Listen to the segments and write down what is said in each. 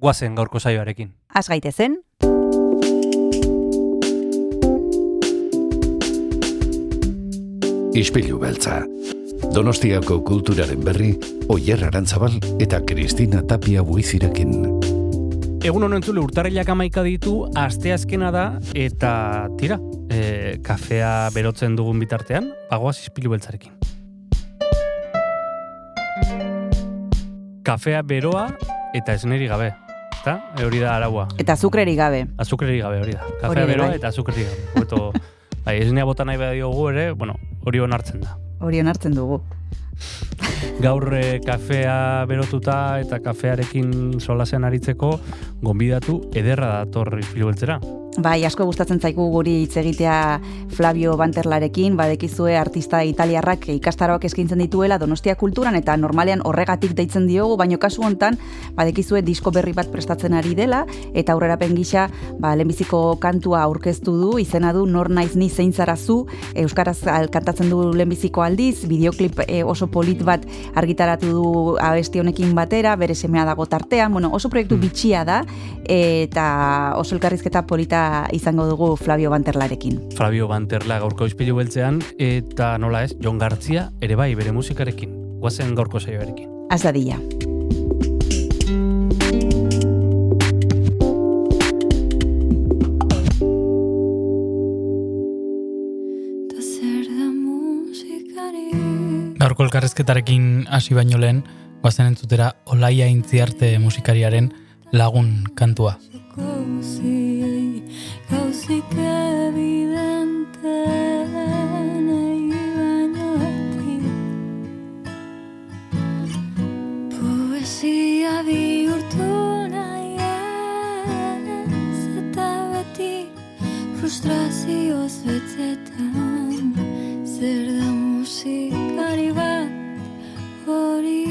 guazen gaurko saioarekin. Az gaitezen, Ispilu beltza. Donostiako kulturaren berri, Oyer Arantzabal eta Kristina Tapia buizirekin. Egun honen zule urtarrilak amaika ditu, asteazkena da, eta tira, e, kafea berotzen dugun bitartean, bagoaz izpilu beltzarekin. Kafea beroa eta esneri gabe. Eta, e, hori da araua. eta zukreri gabe. Azukreri gabe hori da. Kafea beroa bai. eta azukreri gabe. Hobeto, bai, esnea bota nahi badiogu ere, bueno, hori onartzen da. Hori onartzen dugu. Gaur e, kafea berotuta eta kafearekin solasean aritzeko, gonbidatu ederra dator izpilu beltzera. Bai, asko gustatzen zaigu guri hitz egitea Flavio Banterlarekin, badekizue artista italiarrak ikastaroak eskaintzen dituela Donostia kulturan eta normalean horregatik deitzen diogu, baino kasu hontan badekizue disko berri bat prestatzen ari dela eta aurrerapen gisa ba lehenbiziko kantua aurkeztu du, izena du Nor naiz ni zein zara zu, euskaraz al- kantatzen du lehenbiziko aldiz, bideoklip eh, oso polit bat argitaratu du abesti honekin batera, bere semea dago tartean, bueno, oso proiektu bitxia da eta oso elkarrizketa polita izango dugu Flavio Banterlarekin. Flavio Banterla gaurko izpilu beltzean, eta nola ez, Jon Gartzia ere bai bere musikarekin. Guazen gaurko saioarekin. Az dadila. Ta zer da musikari Gaurko elkarrezketarekin hasi baino lehen, guazen entzutera Olaia Intziarte musikariaren lagun kantua. Gauziei, gauzik evidente nahi baino eti Poesia bihurtu nahi ez eta beti frustrazioz betzetan Zer da musikari bat hori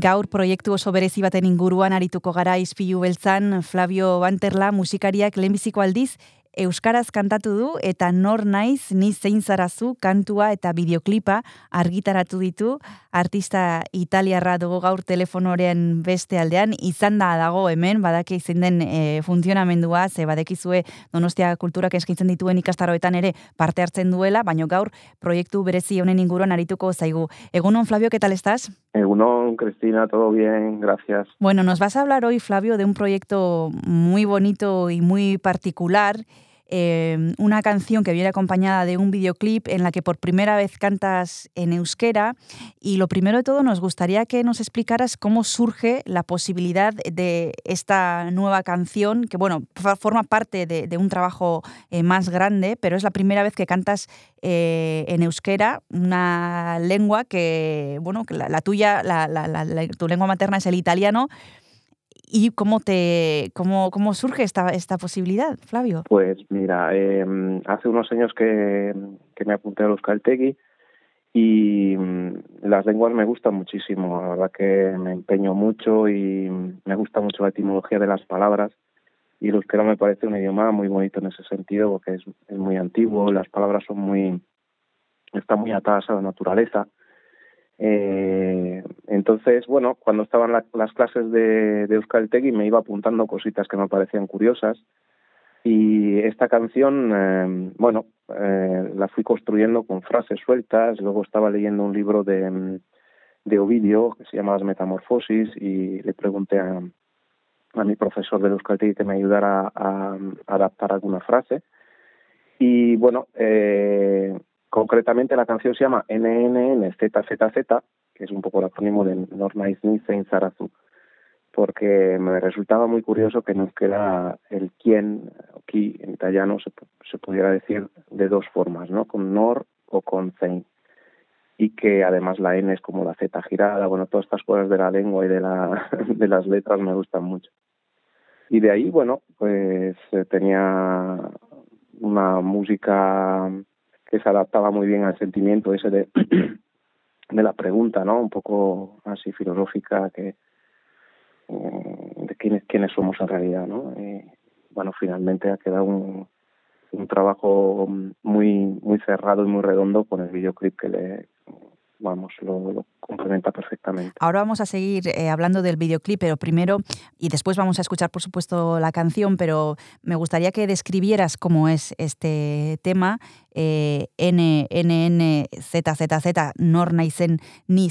Gaur proiektu oso berezi baten inguruan arituko gara izpilu beltzan Flavio Banterla musikariak lehenbiziko aldiz Euskaraz kantatu du eta nor naiz ni zein zarazu kantua eta bideoklipa argitaratu ditu artista italiarra dugu gaur telefonoren beste aldean izan da dago hemen badaki zein den e, funtzionamendua ze badekizue Donostia kulturak eskaintzen dituen ikastaroetan ere parte hartzen duela baino gaur proiektu berezi honen inguruan arituko zaigu Egunon Flavio, ¿qué tal estás? Egunon, Cristina, todo bien, gracias. Bueno, nos vas a hablar hoy, Flavio, de un proyecto muy bonito y muy particular eh, una canción que viene acompañada de un videoclip en la que por primera vez cantas en euskera. Y lo primero de todo, nos gustaría que nos explicaras cómo surge la posibilidad de esta nueva canción, que bueno, forma parte de, un trabajo eh, más grande, pero es la primera vez que cantas eh, en euskera, una lengua que, bueno, que la, tuya, tu lengua materna es el italiano, ¿Y cómo, te, cómo, cómo surge esta, esta posibilidad, Flavio? Pues mira, eh, hace unos años que, me apunté a los Caltegui y mm, las lenguas me gustan muchísimo, la verdad que me empeño mucho y me gusta mucho la etimología de las palabras. Y el euskera me parece un idioma muy bonito en ese sentido porque es, es muy antiguo, las palabras son muy están muy atadas a la naturaleza eh, entonces, bueno, cuando estaban las clases de, de me iba apuntando cositas que me parecían curiosas. Y esta canción, eh, bueno, eh, la fui construyendo con frases sueltas, luego estaba leyendo un libro de, de Ovidio que se llama Las Metamorfosis y le pregunté a, a mi profesor de Euskaltegui que me ayudara a, a adaptar alguna frase. Y bueno, eh, Concretamente la canción se llama NNNZZZ, que es un poco el acrónimo de Nornaisni Zarazu, porque me resultaba muy curioso que nos queda el quién, aquí en italiano se, se pudiera decir de dos formas, ¿no? Con Nor o con Zein. Y que además la N es como la Z girada, bueno, todas estas cosas de la lengua y de, la, de las letras me gustan mucho. Y de ahí, bueno, pues eh, tenía una música que se adaptaba muy bien al sentimiento ese de, la pregunta, ¿no? Un poco así filosófica que mm, de quiénes, quiénes somos en realidad, ¿no? Y, bueno, finalmente ha quedado un, un trabajo muy muy cerrado y muy redondo con el videoclip que le, vamos, lo, complementa perfectamente. Ahora vamos a seguir eh, hablando del videoclip, pero primero, y después vamos a escuchar, por supuesto, la canción, pero me gustaría que describieras cómo es este tema, eh, NNNZZZ, Nor Naisen Ni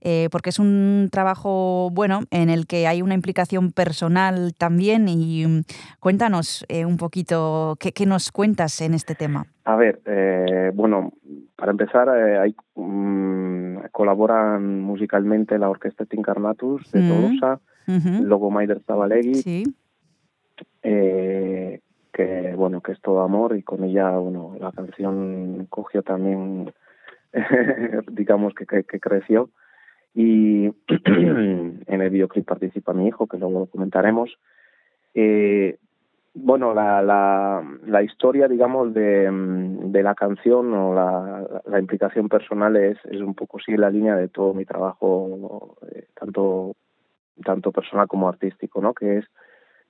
eh, porque es un trabajo, bueno, en el que hay una implicación personal también, y mm, cuéntanos eh, un poquito, ¿qué, ¿qué, nos cuentas en este tema? A ver, eh, bueno, para empezar, eh, hay, um, colaboran musicalmente la Orquesta Tincarnatus de Tolosa, mm -hmm. luego Maider Zabalegui, sí. eh, que bueno, que es todo amor y con ella, bueno, la canción cogió también, digamos que, que, que creció y en el videoclip participa mi hijo, que luego lo comentaremos. Eh, bueno, la, la, la historia, digamos, de, mm, de la canción o la, implicación personal es, es un poco sigue la línea de todo mi trabajo, eh, tanto, tanto personal como artístico, ¿no? Que es,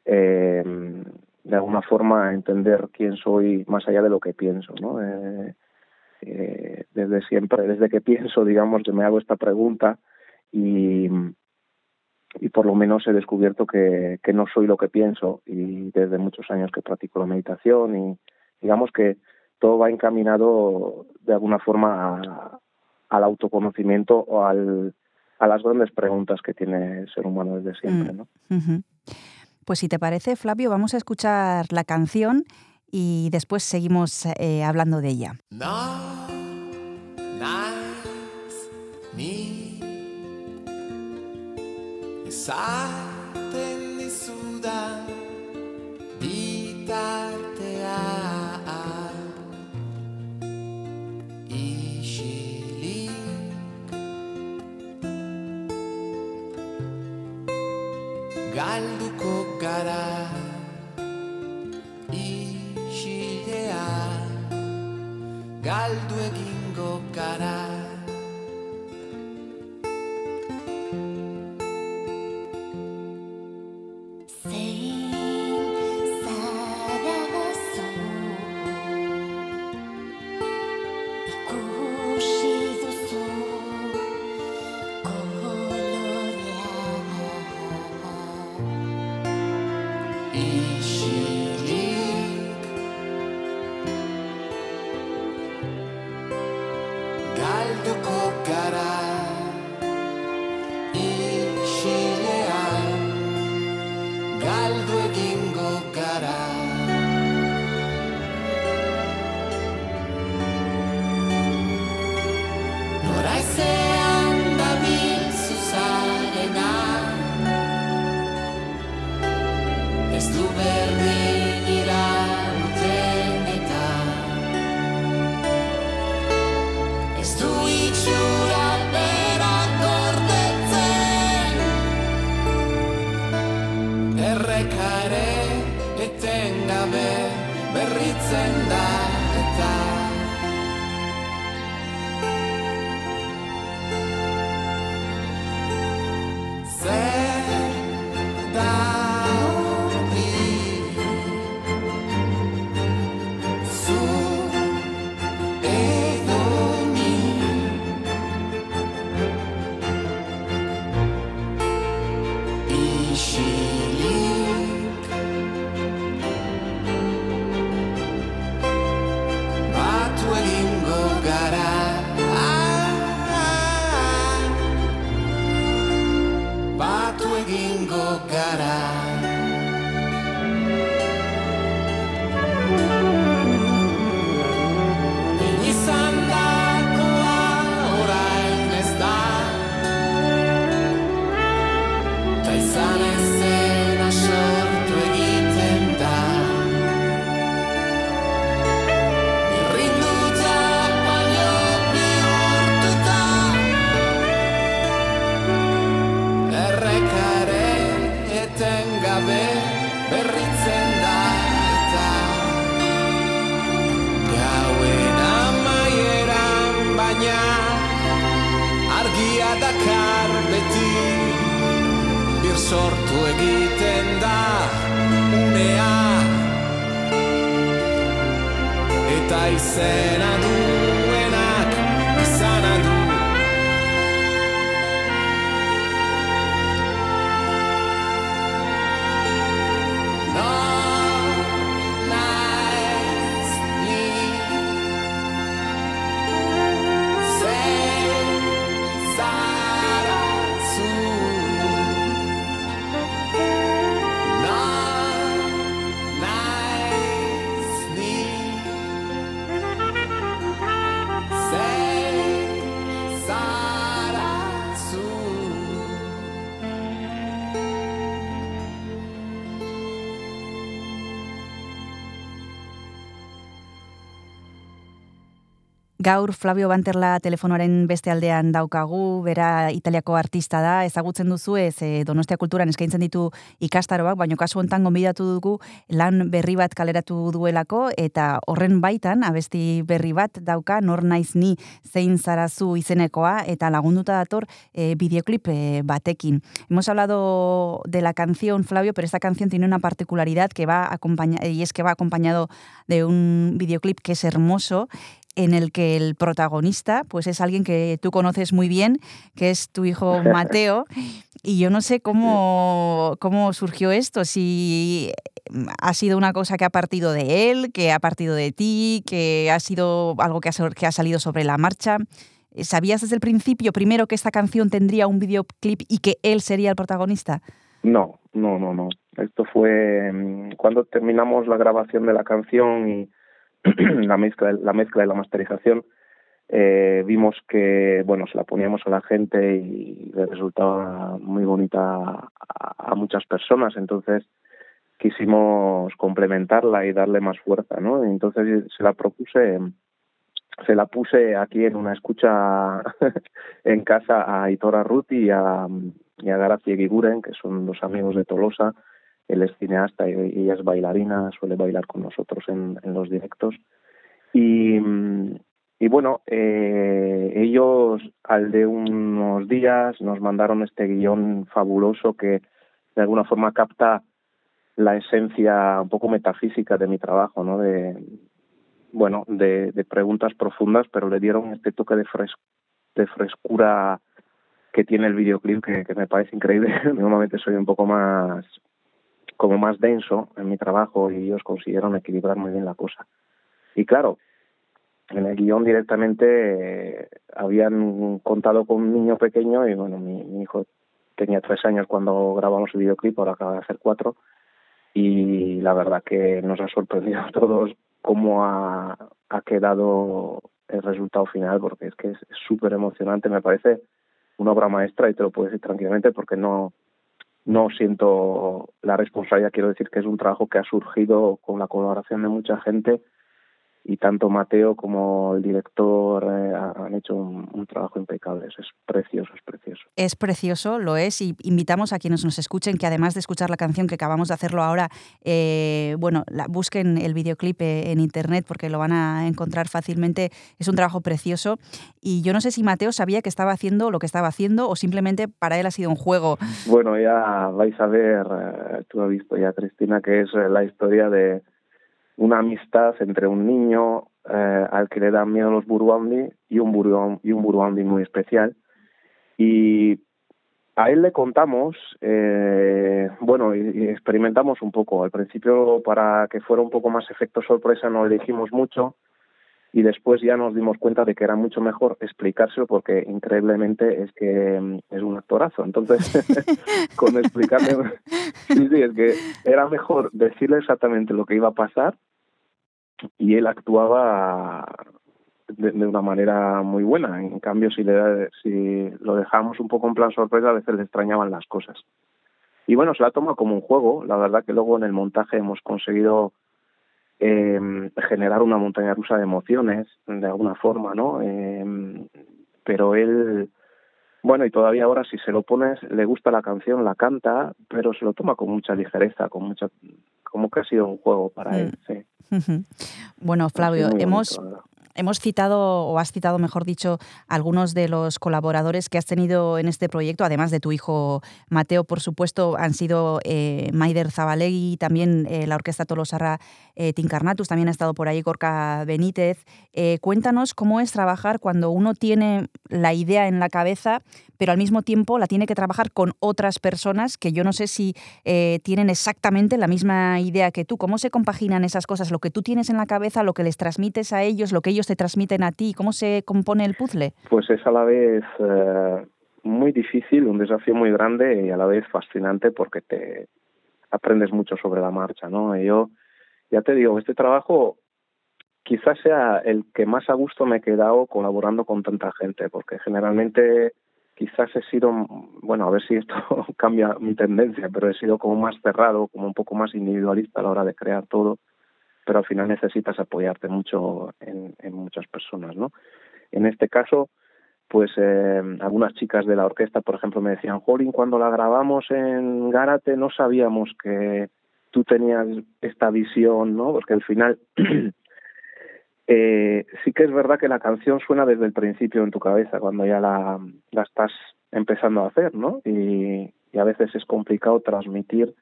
eh, de alguna forma, entender quién soy más allá de lo que pienso, ¿no? Eh, eh, desde siempre, desde que pienso, digamos, que me hago esta pregunta y, y por lo menos he descubierto que, que no soy lo que pienso y desde muchos años que practico la meditación y digamos que todo va encaminado de alguna forma a, al autoconocimiento o al, a las grandes preguntas que tiene el ser humano desde siempre. ¿no? Uh -huh. Pues si te parece, Flavio, vamos a escuchar la canción y después seguimos eh, hablando de ella. No, 在。Gaur Flavio Banterla telefonoaren beste aldean daukagu, bera Italiako artista da, ezagutzen duzu ez e, Donostia Kulturan eskaintzen ditu ikastaroak, baino kasu hontan gonbidatu dugu lan berri bat kaleratu duelako eta horren baitan abesti berri bat dauka nor naiz ni zein zarazu izenekoa eta lagunduta dator e, videoclip e, batekin. Hemos hablado de la canción Flavio, pero esta canción tiene una particularidad que va acompaña y es que va acompañado de un videoclip que es hermoso en el que el protagonista pues es alguien que tú conoces muy bien, que es tu hijo Mateo. Y yo no sé cómo, cómo surgió esto, si ha sido una cosa que ha partido de él, que ha partido de ti, que ha sido algo que ha, que ha salido sobre la marcha. ¿Sabías desde el principio, primero, que esta canción tendría un videoclip y que él sería el protagonista? No, no, no, no. Esto fue mm, cuando terminamos la grabación de la canción y la mezcla, la mezcla y la masterización. Eh, vimos que bueno se la poníamos a la gente y le resultaba muy bonita a, muchas personas entonces quisimos complementarla y darle más fuerza no entonces se la propuse se la puse aquí en una escucha en casa a Aitor Arruti y a, y a que son dos amigos de Tolosa. Él es cineasta y ella es bailarina, suele bailar con nosotros en, los directos. Y, bueno, eh, ellos al de unos días nos mandaron este guion fabuloso que de alguna forma capta la esencia un poco metafísica de mi trabajo, ¿no? De, bueno, de, de preguntas profundas, pero le dieron este toque de, fres de frescura que tiene el videoclip que, que me parece increíble. Normalmente soy un poco más como más denso en mi trabajo y ellos consiguieron equilibrar muy bien la cosa. Y claro, en el guion directamente eh, habían contado con un niño pequeño y bueno, mi, hijo tenía tres años cuando grabamos el videoclip, ahora acaba de hacer cuatro y la verdad que nos ha sorprendido a todos cómo ha, ha quedado el resultado final porque es que es súper emocionante, me parece una obra maestra y te lo puedo decir tranquilamente porque no no siento la responsabilidad, quiero decir que es un trabajo que ha surgido con la colaboración de mucha gente y tanto Mateo como el director eh, han hecho un, un, trabajo impecable. Es precioso, es precioso. Es precioso, lo es, y invitamos a quienes nos escuchen que además de escuchar la canción que acabamos de hacerlo ahora, eh, bueno, la, busquen el videoclip eh, en internet porque lo van a encontrar fácilmente. Es un trabajo precioso y yo no sé si Mateo sabía que estaba haciendo lo que estaba haciendo o simplemente para él ha sido un juego. Bueno, ya vais a ver, eh, tú has visto ya, Cristina, que es la historia de una amistad entre un niño eh, al que le dan miedo los buruandi y un buruandi, y un muy especial. Y a él le contamos, eh, bueno, y, experimentamos un poco. Al principio, para que fuera un poco más efecto sorpresa, no le dijimos mucho y después ya nos dimos cuenta de que era mucho mejor explicárselo porque increíblemente es que mm, es un actorazo. Entonces, con explicarle, sí, sí, es que era mejor decirle exactamente lo que iba a pasar y él actuaba de, una manera muy buena. En cambio, si, le, si lo dejamos un poco en plan sorpresa, a veces le extrañaban las cosas. Y bueno, se la toma como un juego. La verdad que luego en el montaje hemos conseguido eh, generar una montaña rusa de emociones, de alguna forma, ¿no? Eh, pero él, bueno, y todavía ahora si se lo pones, le gusta la canción, la canta, pero se lo toma con mucha ligereza, con mucha, como que ha sido un juego para mm. él, sí. Bueno, Flavio, hemos, bonito, hemos citado, o has citado, mejor dicho, algunos de los colaboradores que has tenido en este proyecto, además de tu hijo Mateo, por supuesto, han sido eh, Maider Zabalegui, también eh, la Orquesta Tolosarra eh, Tincarnatus, también ha estado por ahí Corca Benítez. Eh, cuéntanos cómo es trabajar cuando uno tiene la idea en la cabeza, pero al mismo tiempo la tiene que trabajar con otras personas que yo no sé si eh, tienen exactamente la misma idea que tú. ¿Cómo se compaginan esas cosas? Lo que tú tienes en la cabeza, lo que les transmites a ellos, lo que ellos te transmiten a ti. ¿Cómo se compone el puzzle? Pues es a la vez eh, muy difícil, un desafío muy grande y a la vez fascinante porque te aprendes mucho sobre la marcha, ¿no? Y yo ya te digo, este trabajo quizás sea el que más a gusto me he quedado colaborando con tanta gente, porque generalmente quizás he sido, bueno, a ver si esto cambia mi tendencia, pero he sido como más cerrado, como un poco más individualista a la hora de crear todo, pero al final necesitas apoyarte mucho en, muchas personas, ¿no? En este caso, pues eh, algunas chicas de la orquesta, por ejemplo, me decían, Jolín, cuando la grabamos en Gárate no sabíamos que tú tenías esta visión, ¿no? Porque al final eh, sí que es verdad que la canción suena desde el principio en tu cabeza, cuando ya la, estás empezando a hacer, ¿no? Y, y, a veces es complicado transmitir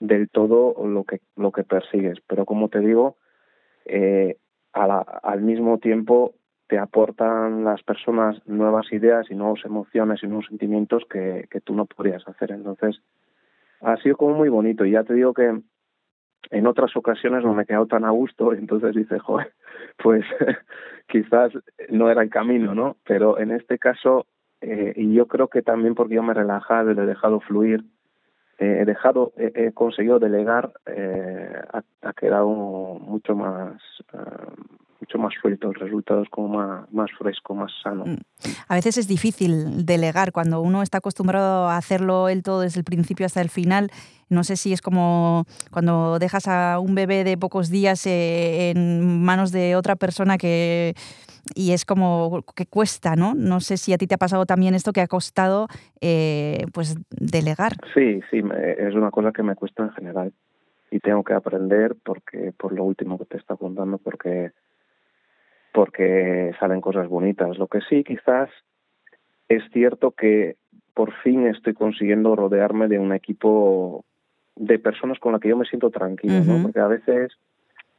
del todo lo que, lo que persigues. Pero como te digo, eh, a la, al mismo tiempo te aportan las personas nuevas ideas y nuevas emociones y nuevos sentimientos que, que tú no podrías hacer. Entonces, ha sido como muy bonito. Y ya te digo que en otras ocasiones no me he quedado tan a gusto, entonces dice, joder, pues quizás no era el camino, ¿no? Pero en este caso, eh, y yo creo que también porque yo me he relajado y le he dejado fluir, eh, he dejado, he, conseguido delegar, eh, ha, ha, quedado mucho más, uh, mucho más suelto, el resultado es como más, más fresco, más sano. A veces es difícil delegar cuando uno está acostumbrado a hacerlo él todo desde el principio hasta el final. No sé si es como cuando dejas a un bebé de pocos días eh, en manos de otra persona que y es como que cuesta, ¿no? No sé si a ti te ha pasado también esto que ha costado eh, pues delegar. Sí, sí, es una cosa que me cuesta en general y tengo que aprender porque por lo último que te está contando porque porque salen cosas bonitas. Lo que sí, quizás es cierto que por fin estoy consiguiendo rodearme de un equipo de personas con las que yo me siento tranquilo, uh -huh. ¿no? Porque a veces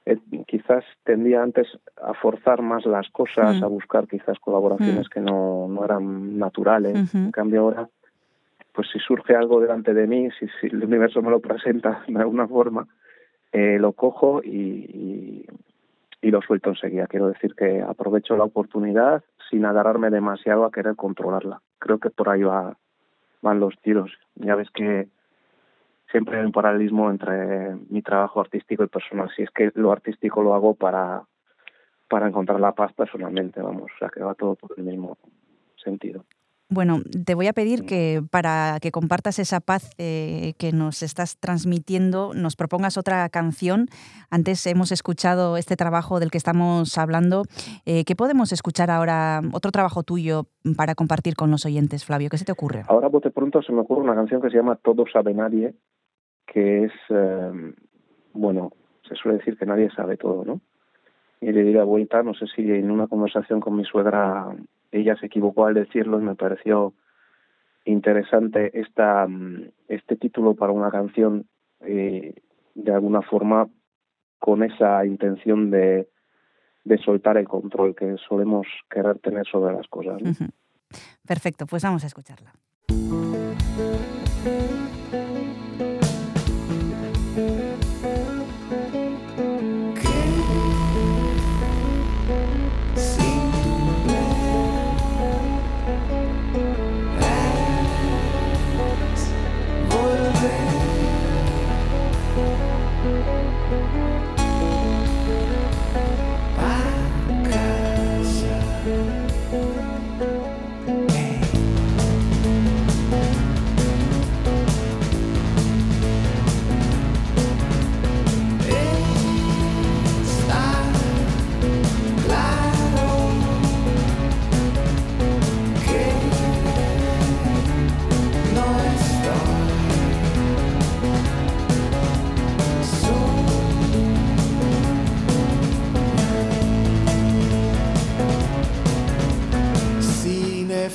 eh, quizás tendía antes a forzar más las cosas, uh -huh. a buscar quizás colaboraciones uh -huh. que no, no eran naturales. En cambio ahora pues si surge algo delante de mí, si, si el universo me lo presenta de alguna forma, eh, lo cojo y, y, y lo suelto enseguida. Quiero decir que aprovecho la oportunidad sin agarrarme demasiado a querer controlarla. Creo que por ahí va, van los tiros. Ya ves que siempre hay un paralelismo entre mi trabajo artístico y personal. Si es que lo artístico lo hago para, para encontrar la paz personalmente, vamos, o sea que va todo por el mismo sentido. Bueno, te voy a pedir que para que compartas esa paz eh, que nos estás transmitiendo, nos propongas otra canción. Antes hemos escuchado este trabajo del que estamos hablando. Eh, ¿Qué podemos escuchar ahora? Otro trabajo tuyo para compartir con los oyentes, Flavio. ¿Qué se te ocurre? Ahora, bote pronto, se me ocurre una canción que se llama Todo sabe nadie, que es, eh, bueno, se suele decir que nadie sabe todo, ¿no? Y le di la vuelta, no sé si en una conversación con mi suegra ella se equivocó al decirlo y me pareció interesante esta, mm, este título para una canción eh, de alguna forma con esa intención de, de soltar el control que solemos querer tener sobre las cosas. Perfecto, pues vamos a escucharla.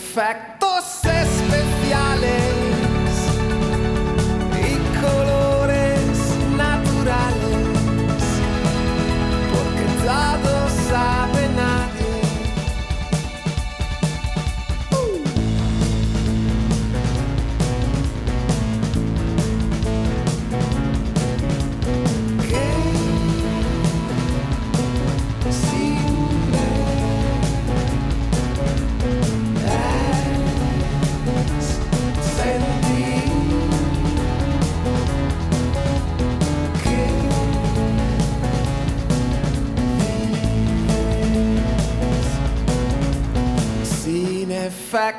Sin sin efectos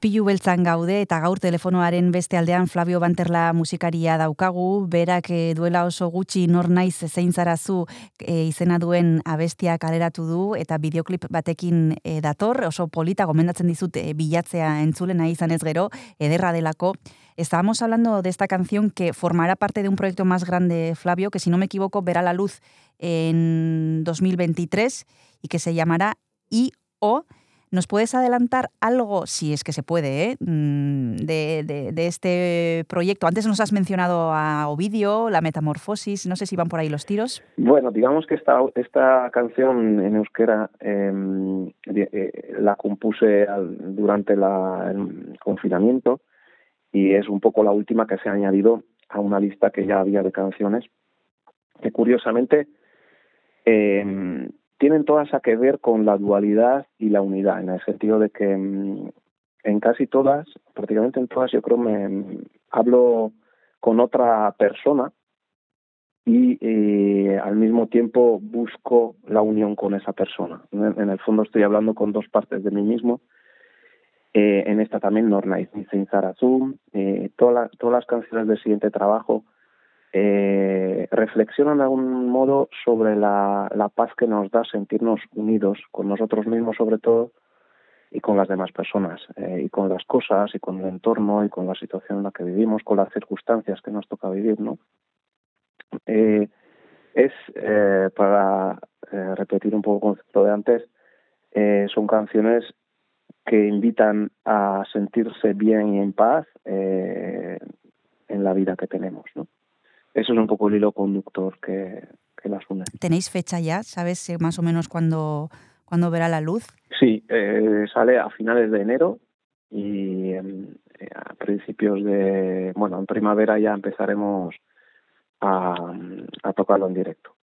Izpilu beltzan gaude eta gaur telefonoaren beste aldean Flavio Banterla musikaria daukagu, berak eh, duela oso gutxi nor naiz zein zarazu eh, izena duen abestia kaleratu du eta bideoklip batekin eh, dator, oso polita gomendatzen dizut bilatzea entzule nahi izanez gero, ederra delako. Estábamos hablando de esta canción que formará parte de un proyecto más grande, Flavio, que si no me equivoco verá la luz en 2023 y que se llamará I.O. ¿Nos puedes adelantar algo, si es que se puede, ¿eh? Mm, de, este proyecto? Antes nos has mencionado a Ovidio, la metamorfosis, no sé si van por ahí los tiros. Bueno, digamos que esta, canción en euskera di- eh, la compuse durante la- el confinamiento y es un poco la última que se ha añadido a una lista que ya había de canciones que curiosamente eh, tienen todas a que ver con la dualidad y la unidad, en el sentido de que mm, en casi todas, prácticamente en todas, yo creo me mm, hablo con otra persona y eh, al mismo tiempo busco la unión con esa persona. En, el fondo estoy hablando con dos partes de mí mismo. Eh, en esta también Norna y Sin eh, toda la- todas las canciones del siguiente trabajo eh, reflexionan de algún modo sobre la, paz que nos da sentirnos unidos con nosotros mismos sobre todo y con las demás personas eh, y con las cosas y con el entorno y con la situación en la que vivimos, con las circunstancias que nos toca vivir, ¿no? Eh, es eh, para eh, repetir un poco el concepto de antes, son canciones que invitan a sentirse bien y en paz en la vida que tenemos, ¿no? Eso es un poco el hilo conductor que, que las une. ¿Tenéis fecha ya? ¿Sabes eh, más o menos cuándo, cuándo verá la luz? Sí, eh, sale a finales de enero y eh, a principios de, bueno, en primavera ya empezaremos a, a tocarlo en directo.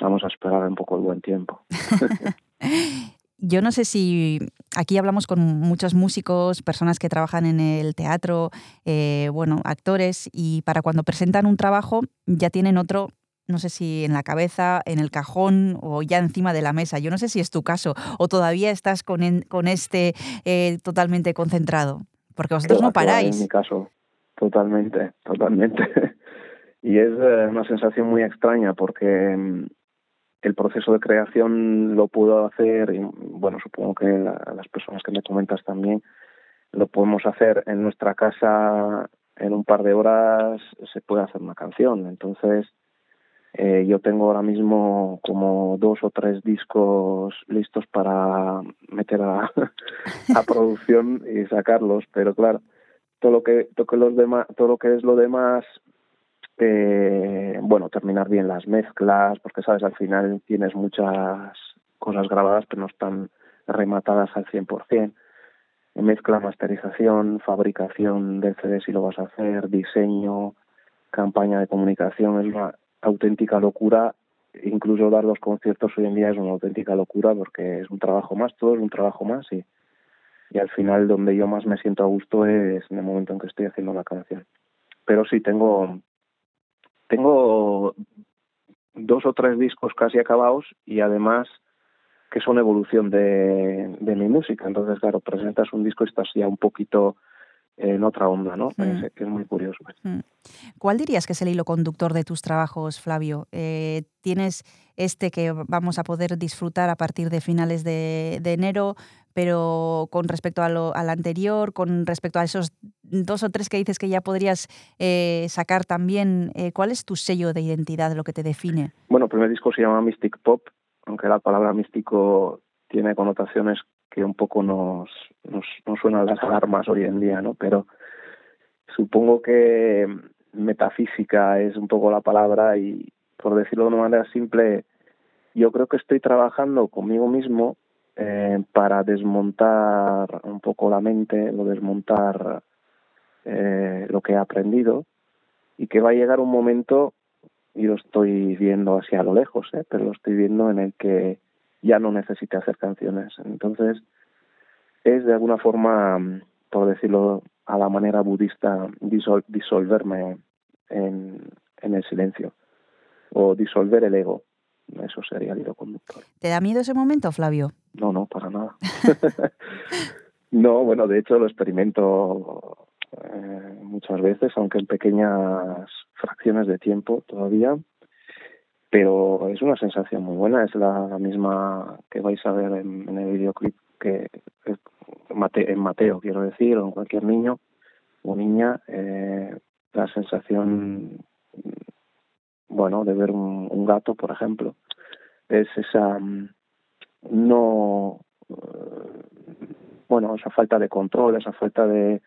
Vamos a esperar un poco el buen tiempo. Yo no sé si aquí hablamos con muchos músicos, personas que trabajan en el teatro, eh, bueno, actores, y para cuando presentan un trabajo ya tienen otro, no sé si en la cabeza, en el cajón o ya encima de la mesa. Yo no sé si es tu caso o todavía estás con, en- con este eh, totalmente concentrado, porque vosotros no Actual, En paráis. mi caso, totalmente, totalmente. y es eh, una sensación muy extraña porque mm, el proceso de creación lo puedo hacer, y bueno, supongo que la- las personas que me comentas también, lo podemos hacer en nuestra casa en un par de horas, se puede hacer una canción. Entonces, eh, yo tengo ahora mismo como dos o tres discos listos para meter a, producción y sacarlos, pero claro, todo lo que, demás, todo lo que es lo demás, eh, bueno, terminar bien las mezclas, porque sabes, al final tienes muchas cosas grabadas pero no están rematadas al 100%. Mezcla, masterización, fabricación del CD si lo vas a hacer, diseño, campaña de comunicación, es una auténtica locura. Incluso dar los conciertos hoy en día es una auténtica locura porque es un trabajo más, todo es un trabajo más y, y al final donde yo más me siento a gusto es en el momento en que estoy haciendo la canción. Pero sí, tengo, tengo dos o tres discos casi acabados y además que son evolución de, de mi música. Entonces, claro, presentas un disco y estás ya un poquito en otra onda, ¿no? Mm. Es, que es muy curioso. Mm. ¿Cuál dirías que es el hilo conductor de tus trabajos, Flavio? Eh, ¿Tienes este que vamos a poder disfrutar a partir de finales de, de enero, pero con respecto a lo, al anterior, con respecto a esos dos o tres que dices que ya podrías eh, sacar también, eh, ¿cuál es tu sello de identidad, lo que te define? Bueno, el primer disco se llama Mystic Pop, aunque la palabra místico tiene connotaciones que un poco nos, nos, nos suenan las alarmas hoy en día, ¿no? Pero supongo que metafísica es un poco la palabra y, por decirlo de una manera simple, yo creo que estoy trabajando conmigo mismo eh, para desmontar un poco la mente, o desmontar eh, lo que he aprendido y que va a llegar un momento y lo estoy viendo hacia lo lejos, ¿eh? pero lo estoy viendo en el que ya no necesite hacer canciones. Entonces, es de alguna forma, por decirlo a la manera budista, disol disolverme en, en el silencio o disolver el ego. Eso sería el hilo conductor. ¿Te da miedo ese momento, Flavio? No, no, para nada. no, bueno, de hecho lo experimento eh, muchas veces, aunque en pequeñas fracciones de tiempo todavía, pero es una sensación muy buena, es la, misma que vais a ver en, el videoclip que en Mateo, quiero decir, o en cualquier niño o niña, eh, la sensación, bueno, de ver un, un gato, por ejemplo, es esa no bueno esa falta de control esa falta de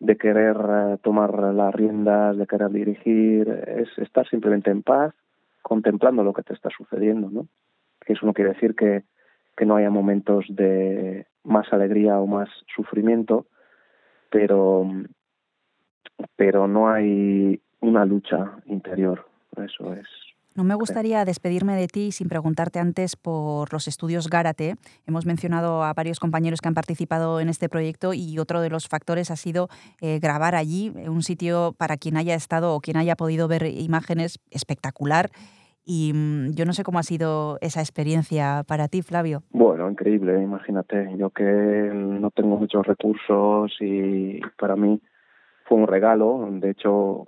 de querer uh, tomar las riendas de querer dirigir es estar simplemente en paz contemplando lo que te está sucediendo no eso no quiere decir que que no haya momentos de más alegría o más sufrimiento pero pero no hay una lucha interior. Eso es No me gustaría despedirme de ti sin preguntarte antes por los estudios Gárate. Hemos mencionado a varios compañeros que han participado en este proyecto y otro de los factores ha sido eh, grabar allí, eh, un sitio para quien haya estado o quien haya podido ver imágenes espectacular. Y mm, yo no sé cómo ha sido esa experiencia para ti, Flavio. Bueno, increíble, imagínate. Yo que no tengo muchos recursos y para mí fue un regalo. De hecho,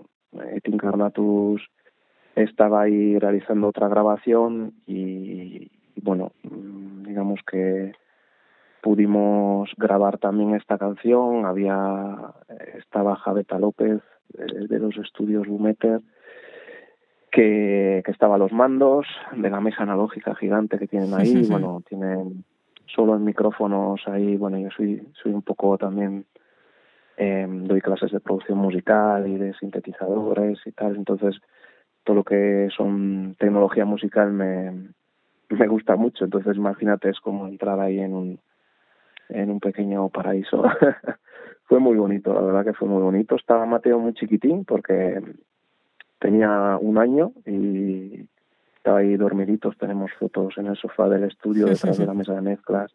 estaba ahí realizando otra grabación y, y bueno, mm, digamos que pudimos grabar también esta canción. Había estaba Javeta López eh, de los estudios Bumeter que, que estaba a los mandos de la mesa analógica gigante que tienen ahí. bueno, tienen solo en micrófonos ahí. Bueno, yo soy soy un poco también eh, doy clases de producción musical y de sintetizadores y tal, entonces todo lo que son tecnología musical me, me gusta mucho, entonces imagínate es como entrar ahí en un en un pequeño paraíso. fue muy bonito, la verdad que fue muy bonito. Estaba Mateo muy chiquitín porque tenía un año y estaba ahí dormiditos, tenemos fotos en el sofá del estudio detrás de la mesa de mezclas,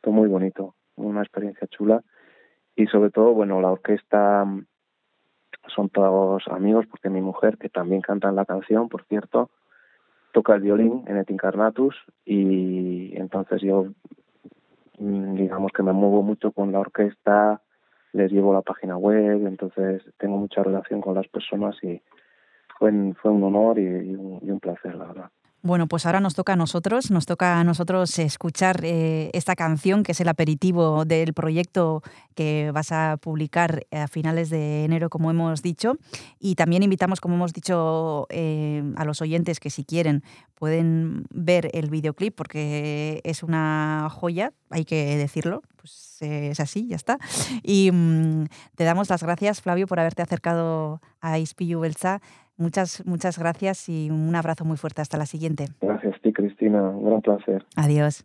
todo muy bonito, una experiencia chula. Y sobre todo, bueno, la orquesta son todos amigos porque mi mujer, que también canta en la canción, por cierto, toca el violín en Et Incarnatus y entonces yo mm, digamos que me muevo mucho con la orquesta, les llevo la página web, entonces tengo mucha relación con las personas y fue, fue un honor y, y, un, y un placer, la verdad. Bueno, pues ahora nos toca a nosotros, nos toca a nosotros escuchar eh, esta canción que es el aperitivo del proyecto que vas a publicar a finales de enero, como hemos dicho. Y también invitamos, como hemos dicho, eh, a los oyentes que si quieren pueden ver el videoclip porque es una joya, hay que decirlo, pues eh, es así, ya está. Y mm, te damos las gracias, Flavio, por haberte acercado a Ispiu Belza. Muchas, muchas gracias y un abrazo muy fuerte. Hasta la siguiente. Gracias a ti, Cristina. Un gran placer. Adiós.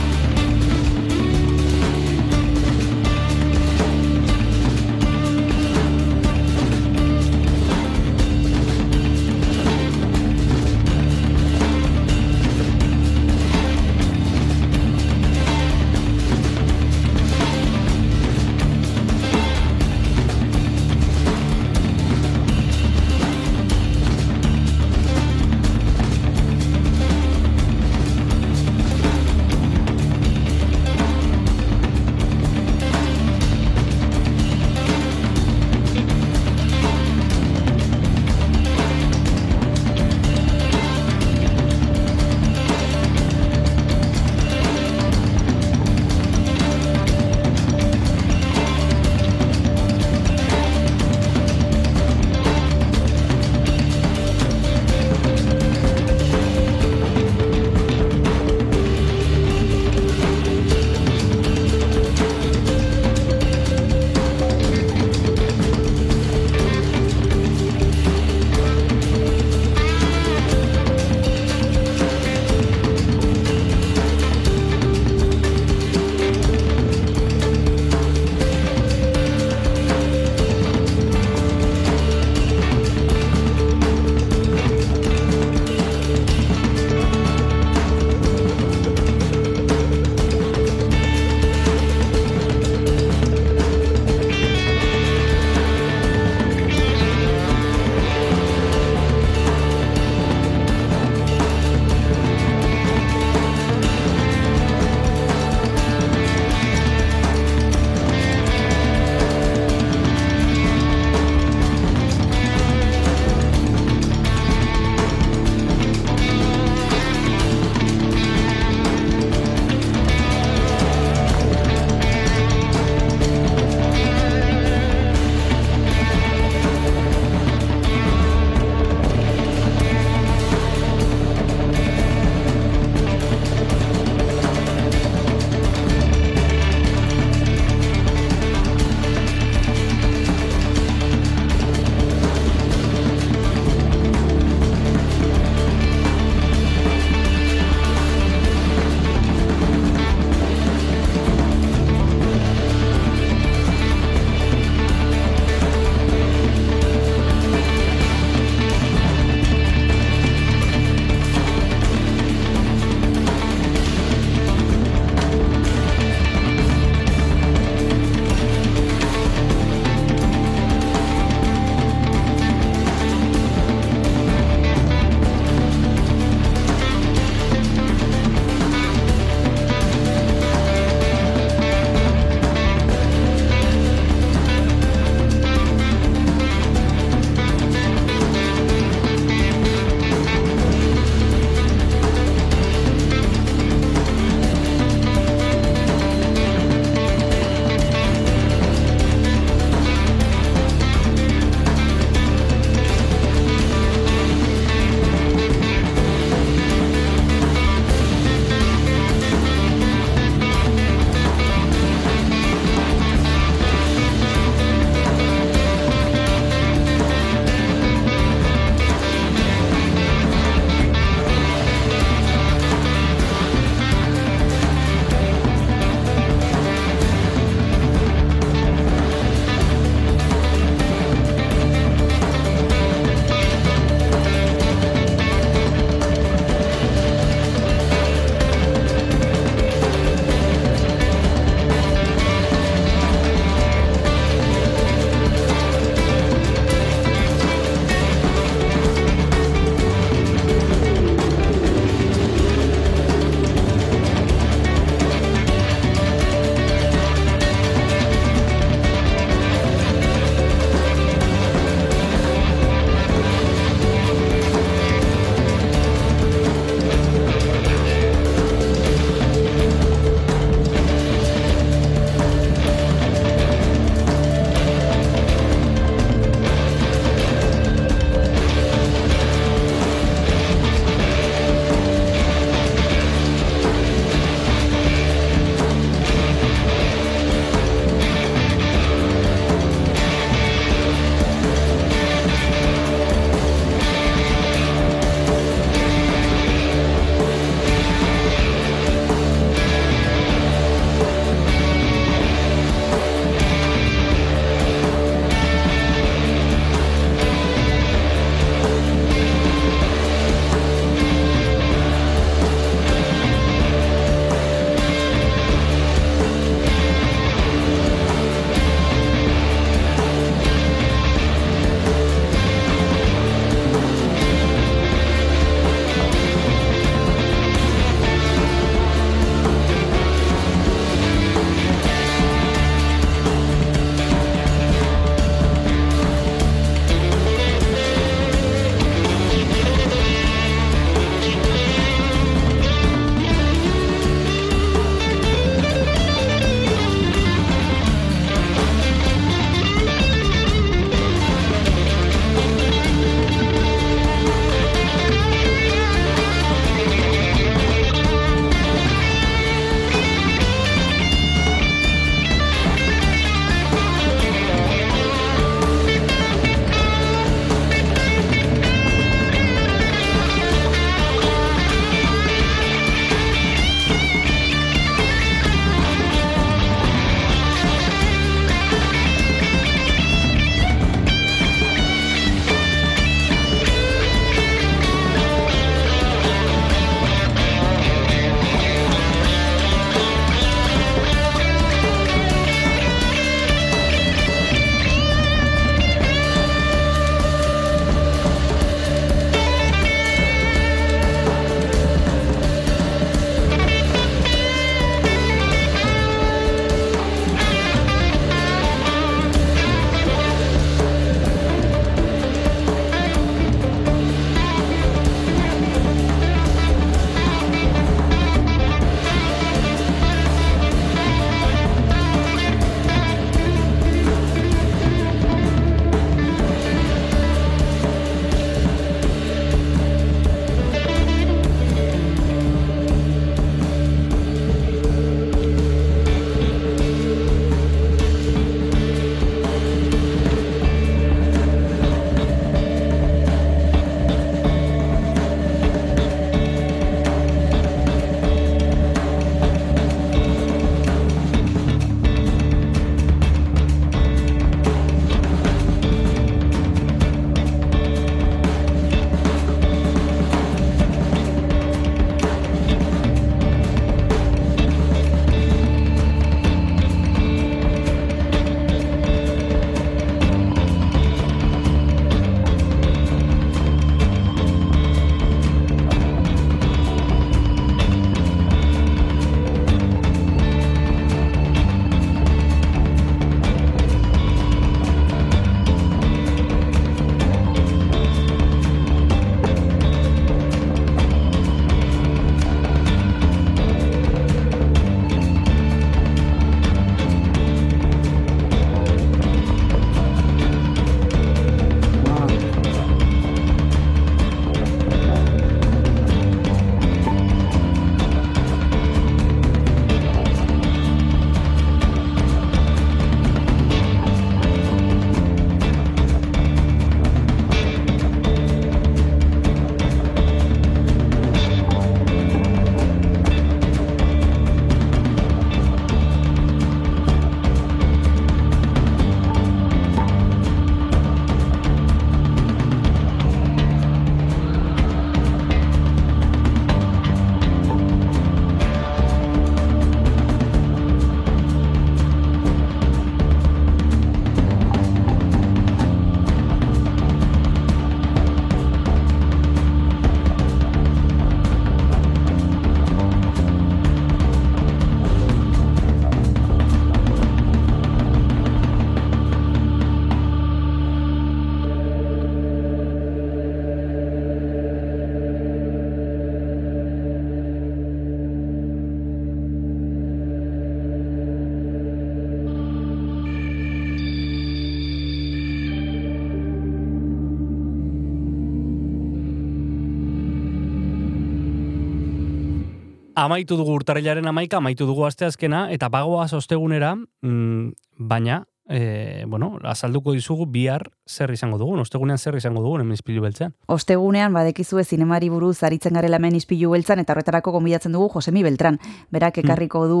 Amaitu dugu urtarrilaren amaika, amaitu dugu asteazkena, eta bagoaz ostegunera, mm, baina, e, bueno, azalduko dizugu bihar zer izango dugun, ostegunean zer izango dugun hemen izpilu beltzean. Ostegunean badekizue zinemari buruz aritzen garela hemen izpilu beltzan eta horretarako gonbidatzen dugu Josemi Beltran. Berak ekarriko du,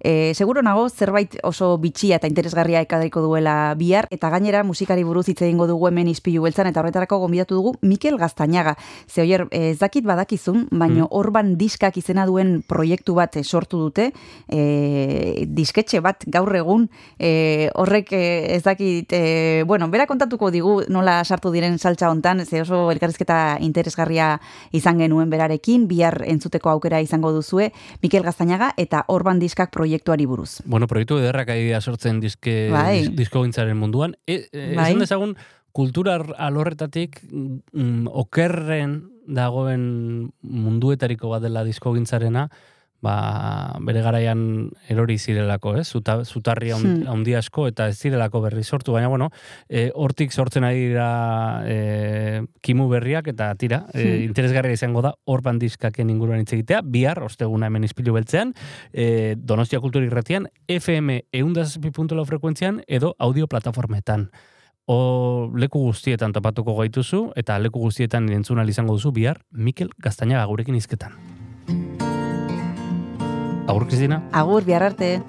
e, seguro nago zerbait oso bitxia eta interesgarria ekarriko duela bihar eta gainera musikari buruz hitz egingo dugu hemen izpilu beltzan eta horretarako gonbidatu dugu Mikel Gaztañaga. Ze oier, ez dakit badakizun, baino Orban diskak izena duen proiektu bat eh, sortu dute, e, disketxe bat gaur egun, e, horrek ez dakit, e, bueno, bera kontatuko digu nola sartu diren saltza hontan, ze oso elkarrizketa interesgarria izan genuen berarekin, bihar entzuteko aukera izango duzue, Mikel Gaztañaga eta Orban diskak proiektuari buruz. Bueno, proiektu ederrak ari dira sortzen diske, Bai. dis- diskogintzaren munduan. E, e, Bai. Esan dezagun, kultura alorretatik mm, okerren dagoen munduetariko bat dela diskogintzarena, ba, bere garaian erori zirelako, ez? Zuta, zutarri Hmm. handi asko eta ez zirelako berri sortu, baina bueno, e, hortik sortzen ari dira e, kimu berriak eta tira, e, Hmm. interesgarria izango da Orban diskaken inguruan hitz egitea, bihar, osteguna hemen izpilu beltzean, e, Donostia Kultura Irratian, FM eundazazpi.lau frekuentzian edo audio plataformetan. O leku guztietan topatuko gaituzu eta leku guztietan entzun ahal izango duzu bihar Mikel Gaztañaga gurekin izketan. Agur, Kristina? Agur, bihar arte.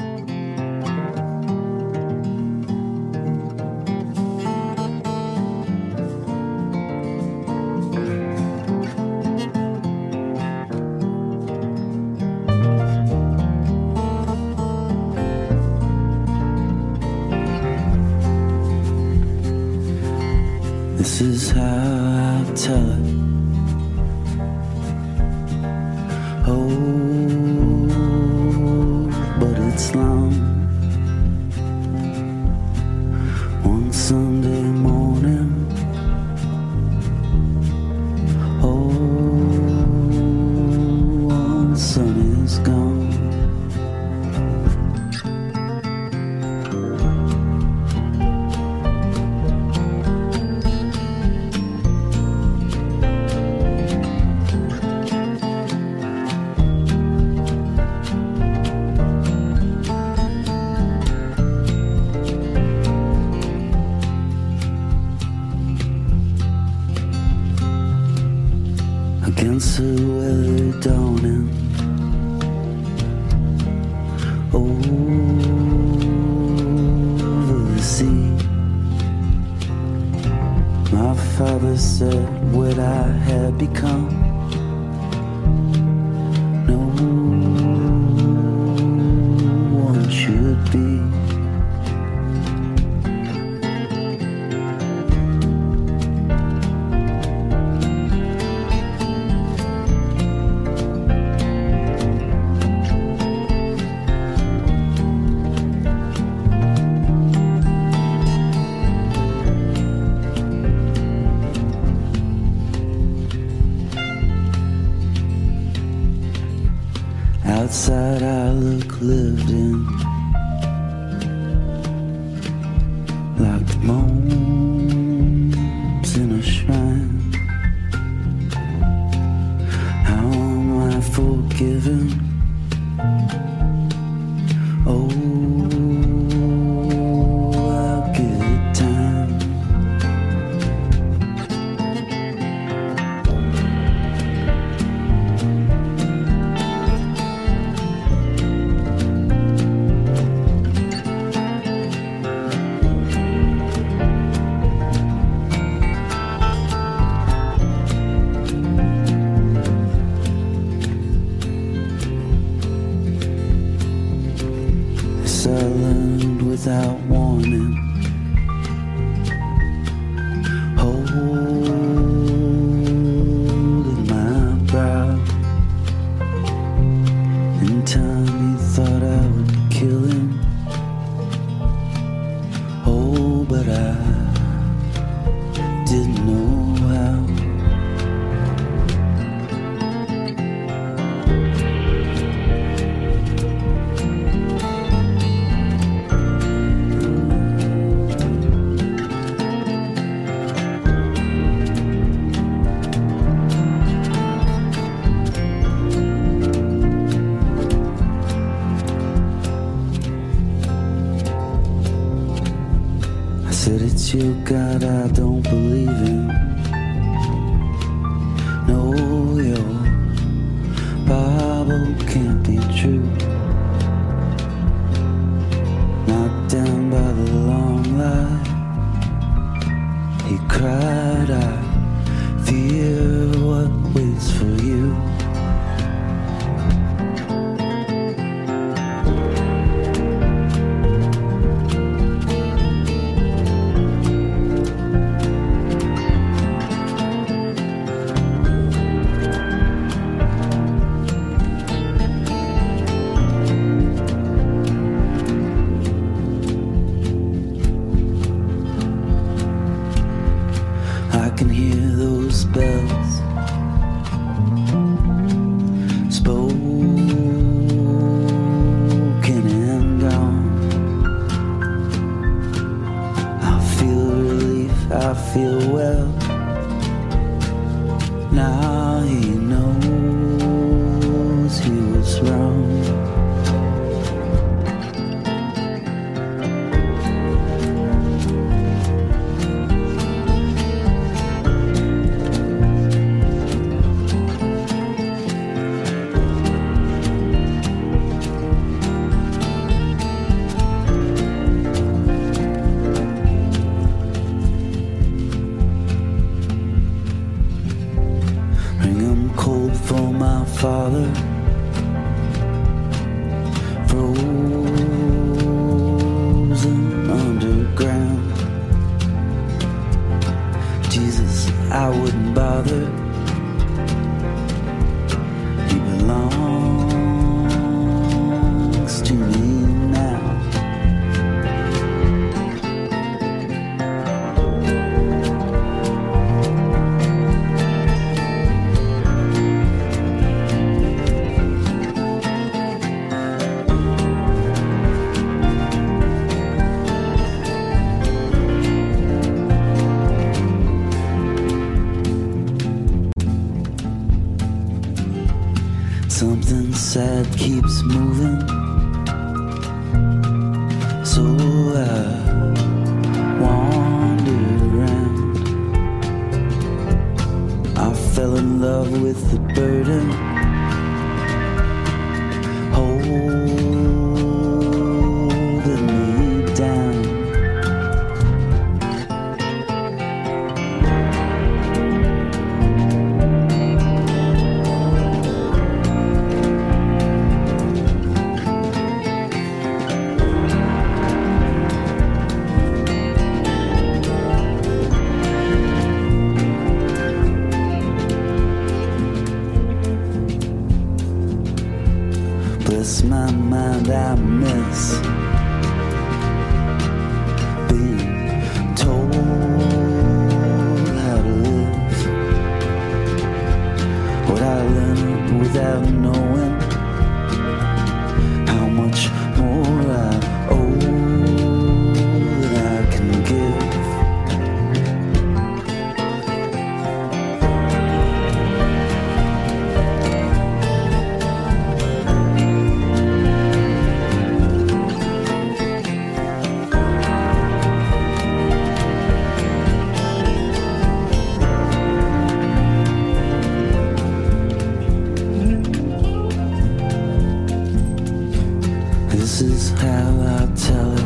This is how I tell it.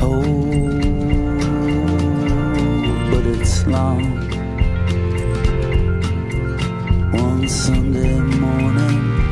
Oh, but it's long. One Sunday morning.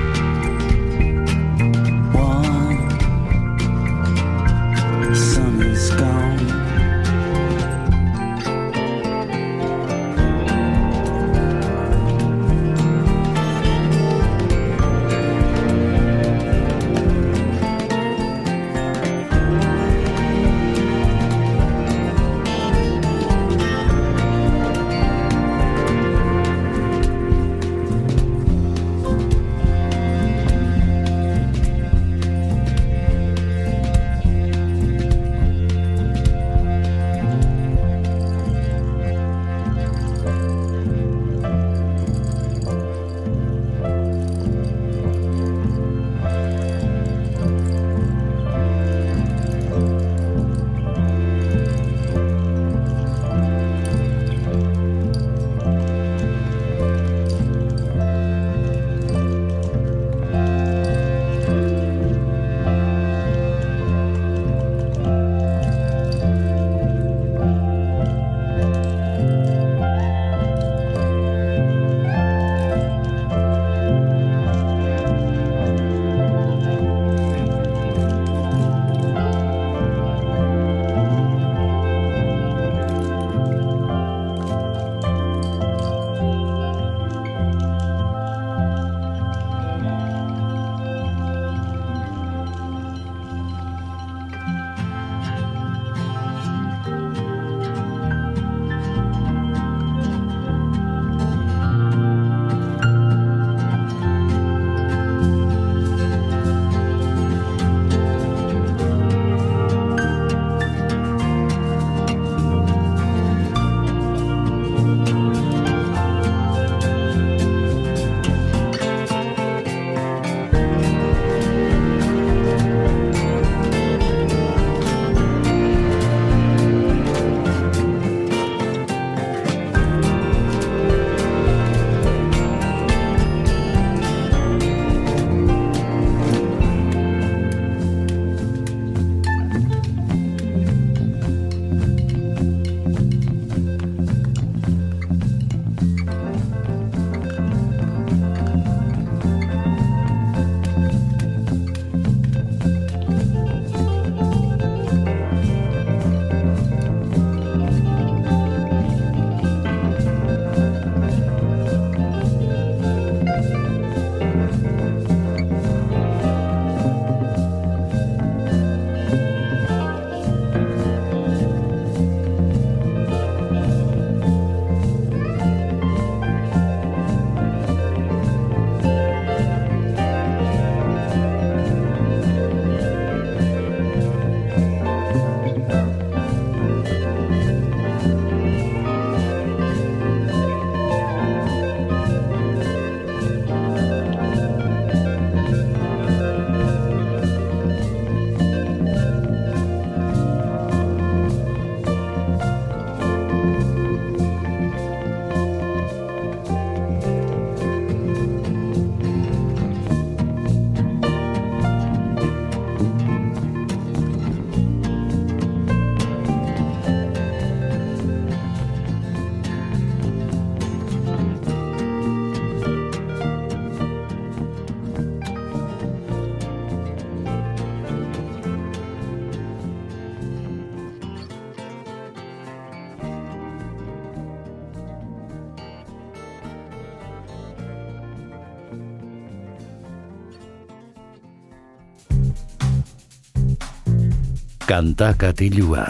Kanta katilua.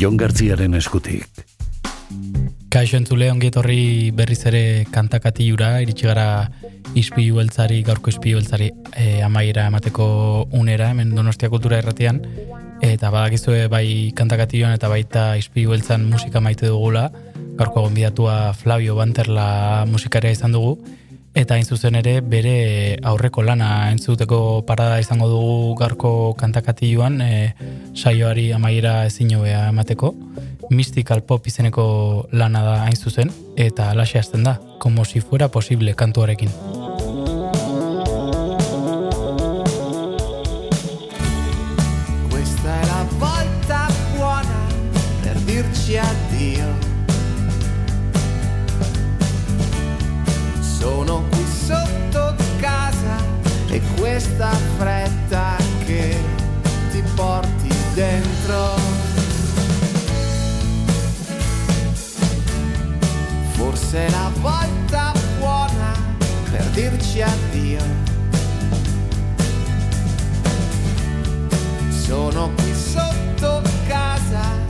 Jon Gartziaren eskutik. Kaixo entzule ongi berriz ere kantakatilura, iritsi gara ispilu beltzari, gaurko ispilu beltzari e, amaiera emateko unera, hemen Donostia Kultura erratian, eta badakizue bai kantakatiluan eta baita ispilu beltzan musika maite dugula, gaurko gonbidatua Flavio Banterla musikaria izan dugu, eta hain zuzen ere bere aurreko lana entzuteko parada izango dugu gaurko kantakatiluan e, saioari amaiera ezin hobea emateko. Mystical Pop izeneko lana da hain zuzen, eta alaxe hasten da, como si fuera posible kantuarekin. Dirci addio. Sono qui sotto casa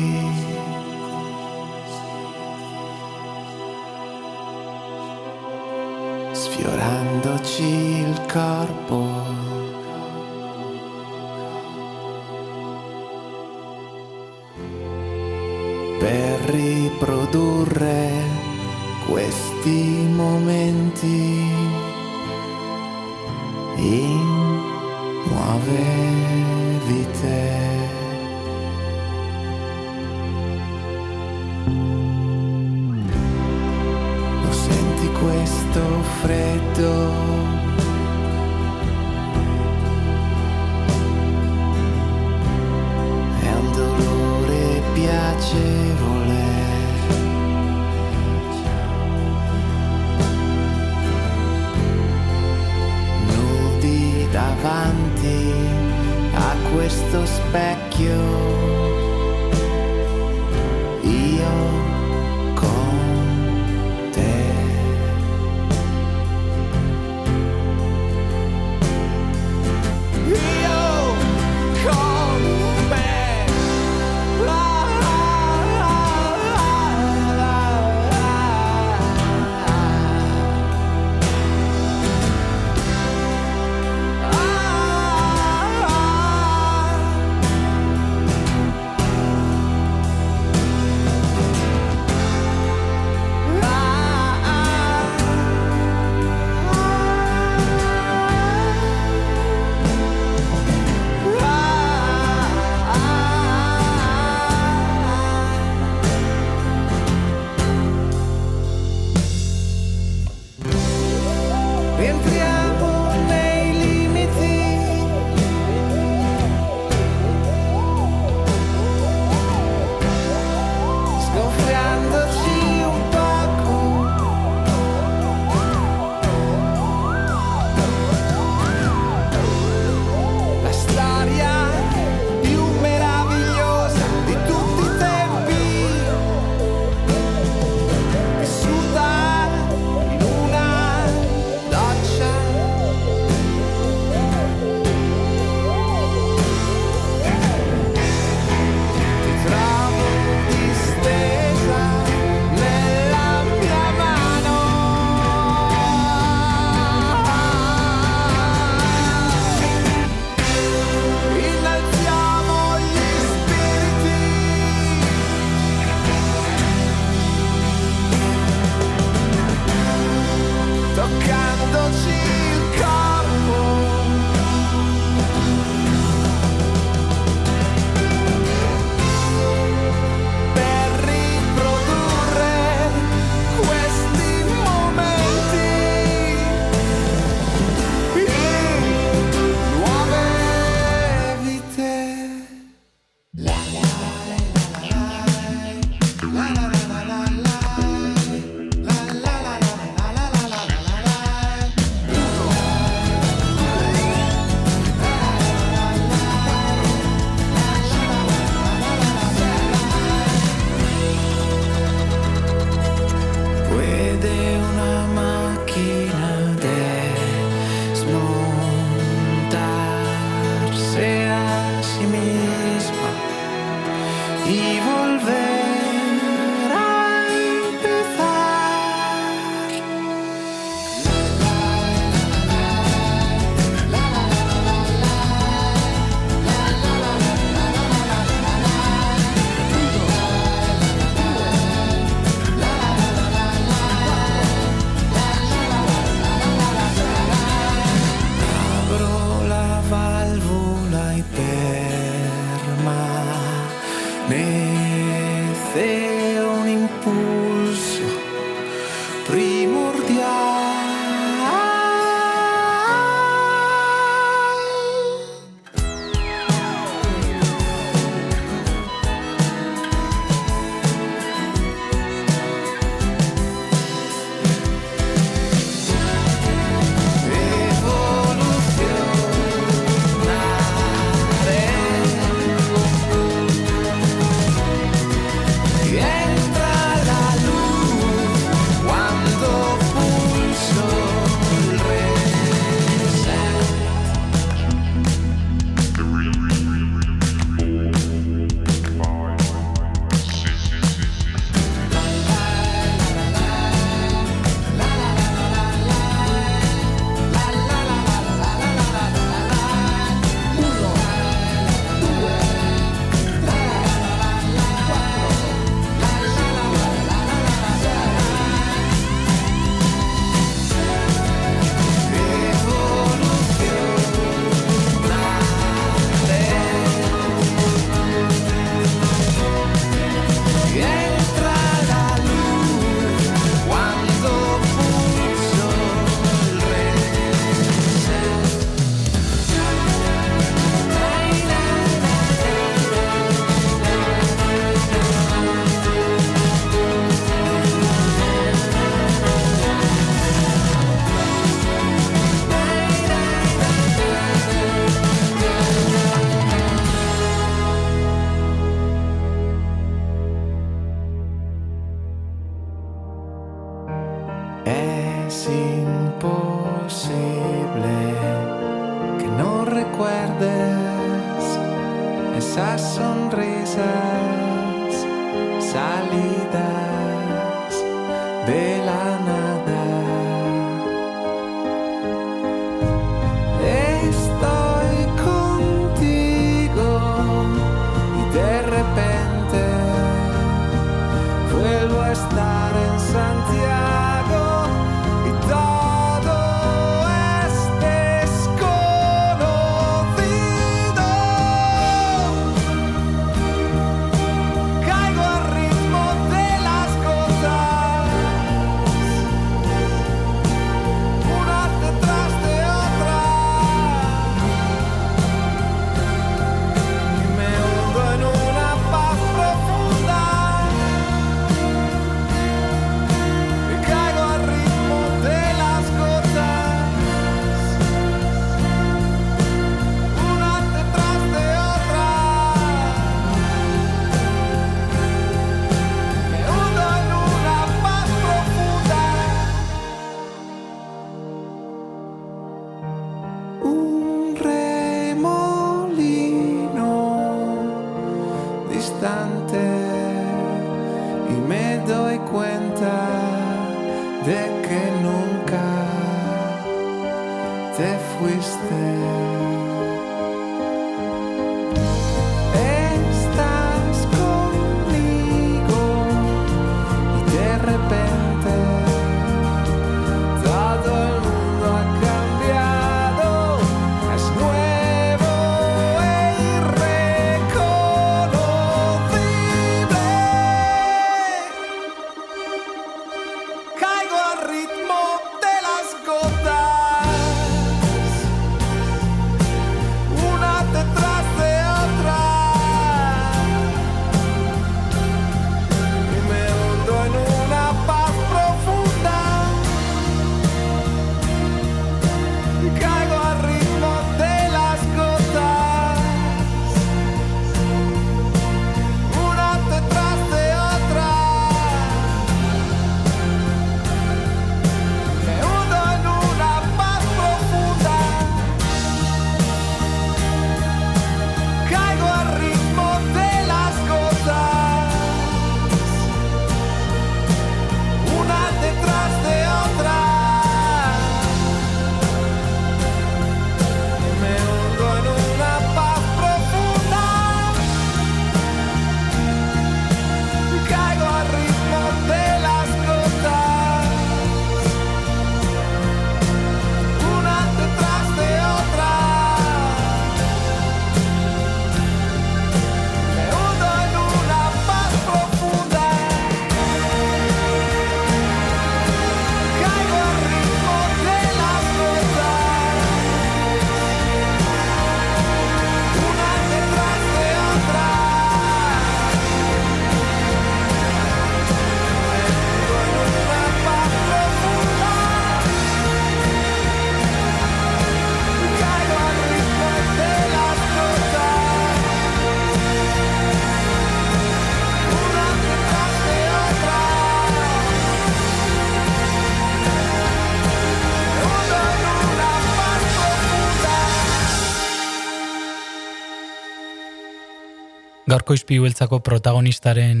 Gaurko izpilu beltzako protagonistaren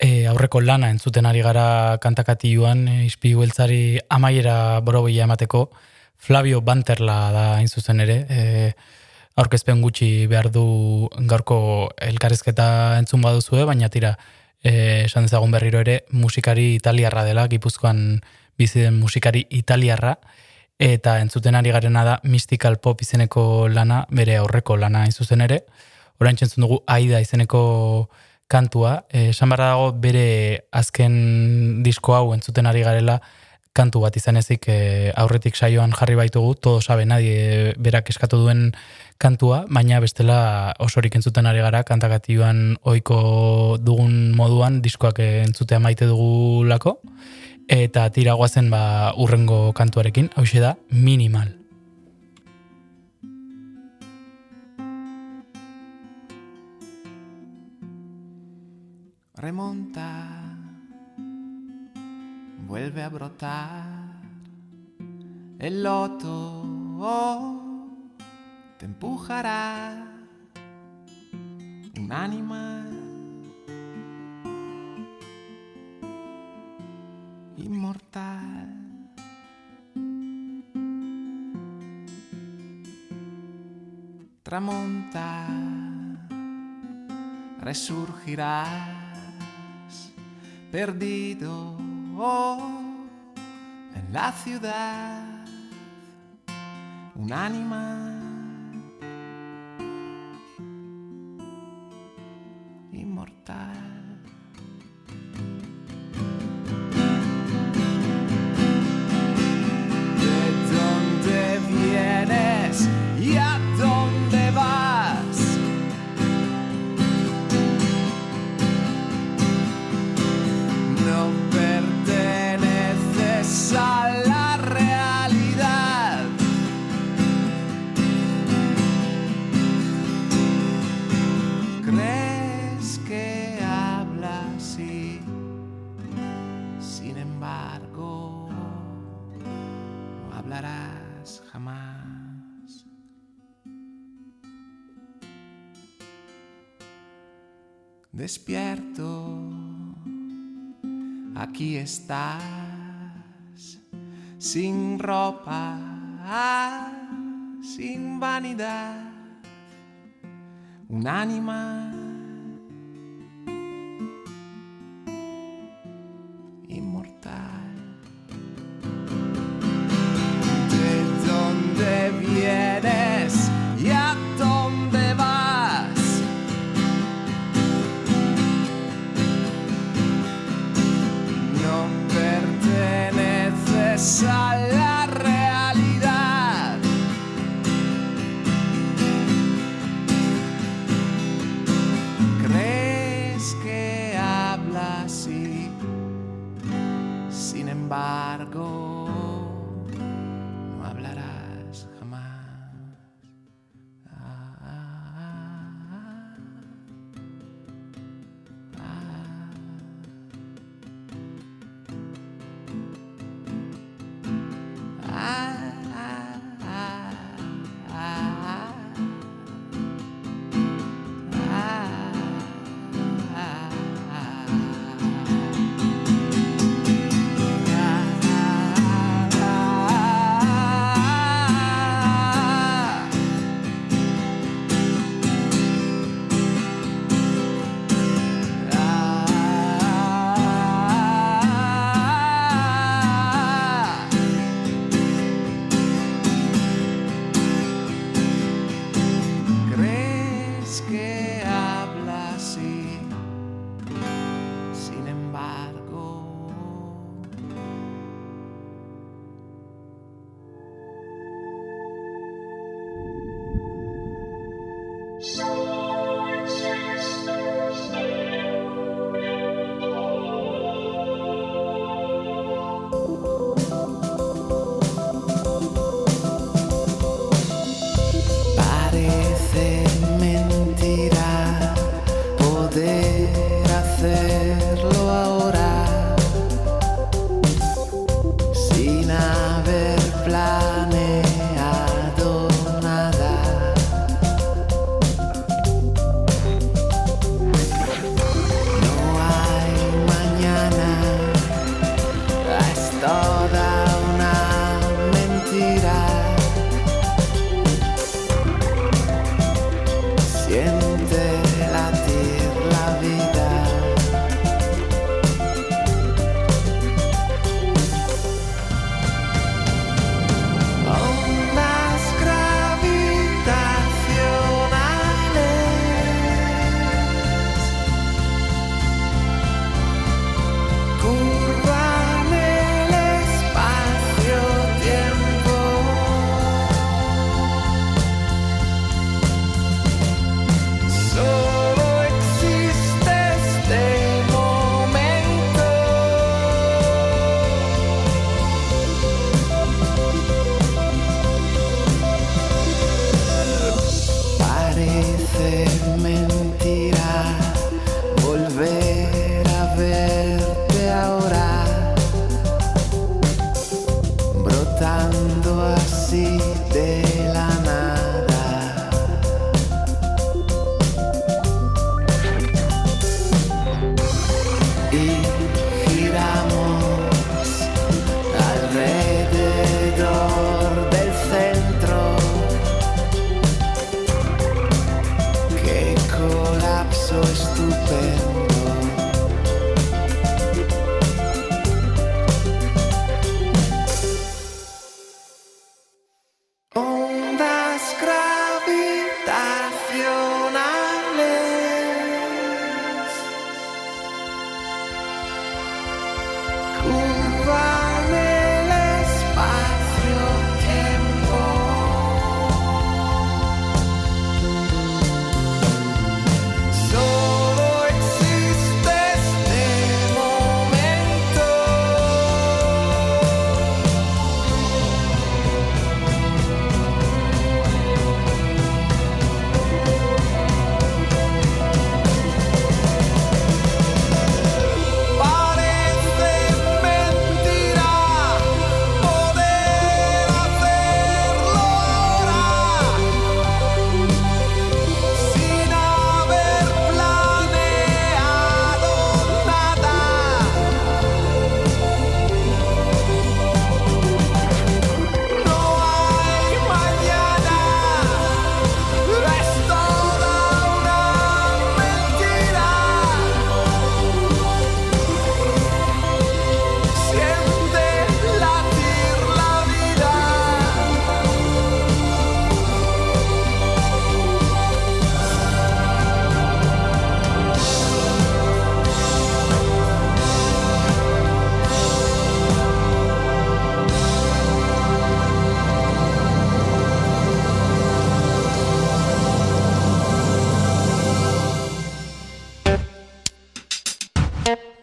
e, aurreko lana entzuten ari gara kantakatioan, e, izpilu beltzari amaiera borobila emateko, Flavio Banterla da hain zuzen ere, e, aurkezpen gutxi behar du gaurko elkarrizketa entzun baduzue, baina tira, e, esan dezagun berriro ere, musikari italiarra dela, gipuzkoan bizi den musikari italiarra, eta entzuten ari garena da Mystical Pop izeneko lana, bere aurreko lana hain zuzen ere, orain txentzun dugu Aida izeneko kantua, eh, esan barra dago bere azken disko hau entzuten ari garela kantu bat izan ezik eh, aurretik saioan jarri baitugu, todo sabe nadie berak eskatu duen kantua, baina bestela osorik entzuten ari gara kantakatioan ohiko dugun moduan diskoak entzutea maite dugulako, eta tira goazen ba urrengo kantuarekin, hau da minimal. remonta, vuelve a brotar el loto, oh, te empujará un animal inmortal. Tramonta, resurgirá perdido en la ciudad, un animal Despierto, aquí estás, sin ropa, ah, sin vanidad, un ánima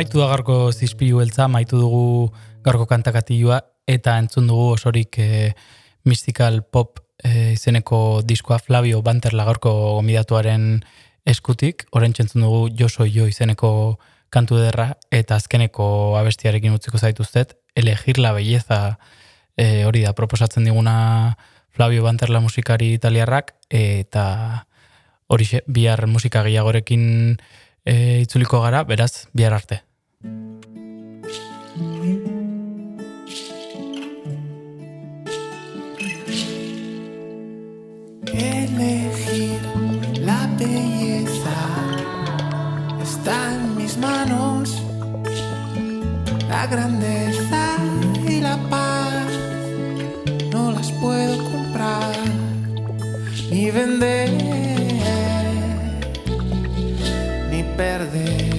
Amaitu da gaurko zizpilu beltza, amaitu dugu gaurko kantakatilua eta entzun dugu osorik e, mystical pop e, izeneko diskoa Flavio Banterla gaurko gomidatuaren eskutik, orain entzun dugu Jo soy jo izeneko kantu derra eta azkeneko abestiarekin utziko zaituztet, elegir la belleza e, hori da proposatzen diguna Flavio Banterla musikari italiarrak eta horixe bihar musika gehiagorekin e, itzuliko gara, beraz, bihar arte. Elegir la belleza está en mis manos, la grandeza y la paz no las puedo comprar ni vender ni perder.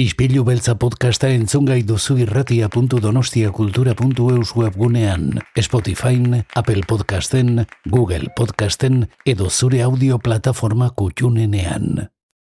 Ispilu beltza podcasta entzungai duzu irratia.donostiakultura.eus webgunean, Spotify, Apple Podcasten, Google Podcasten edo zure audio plataforma kutxunenean.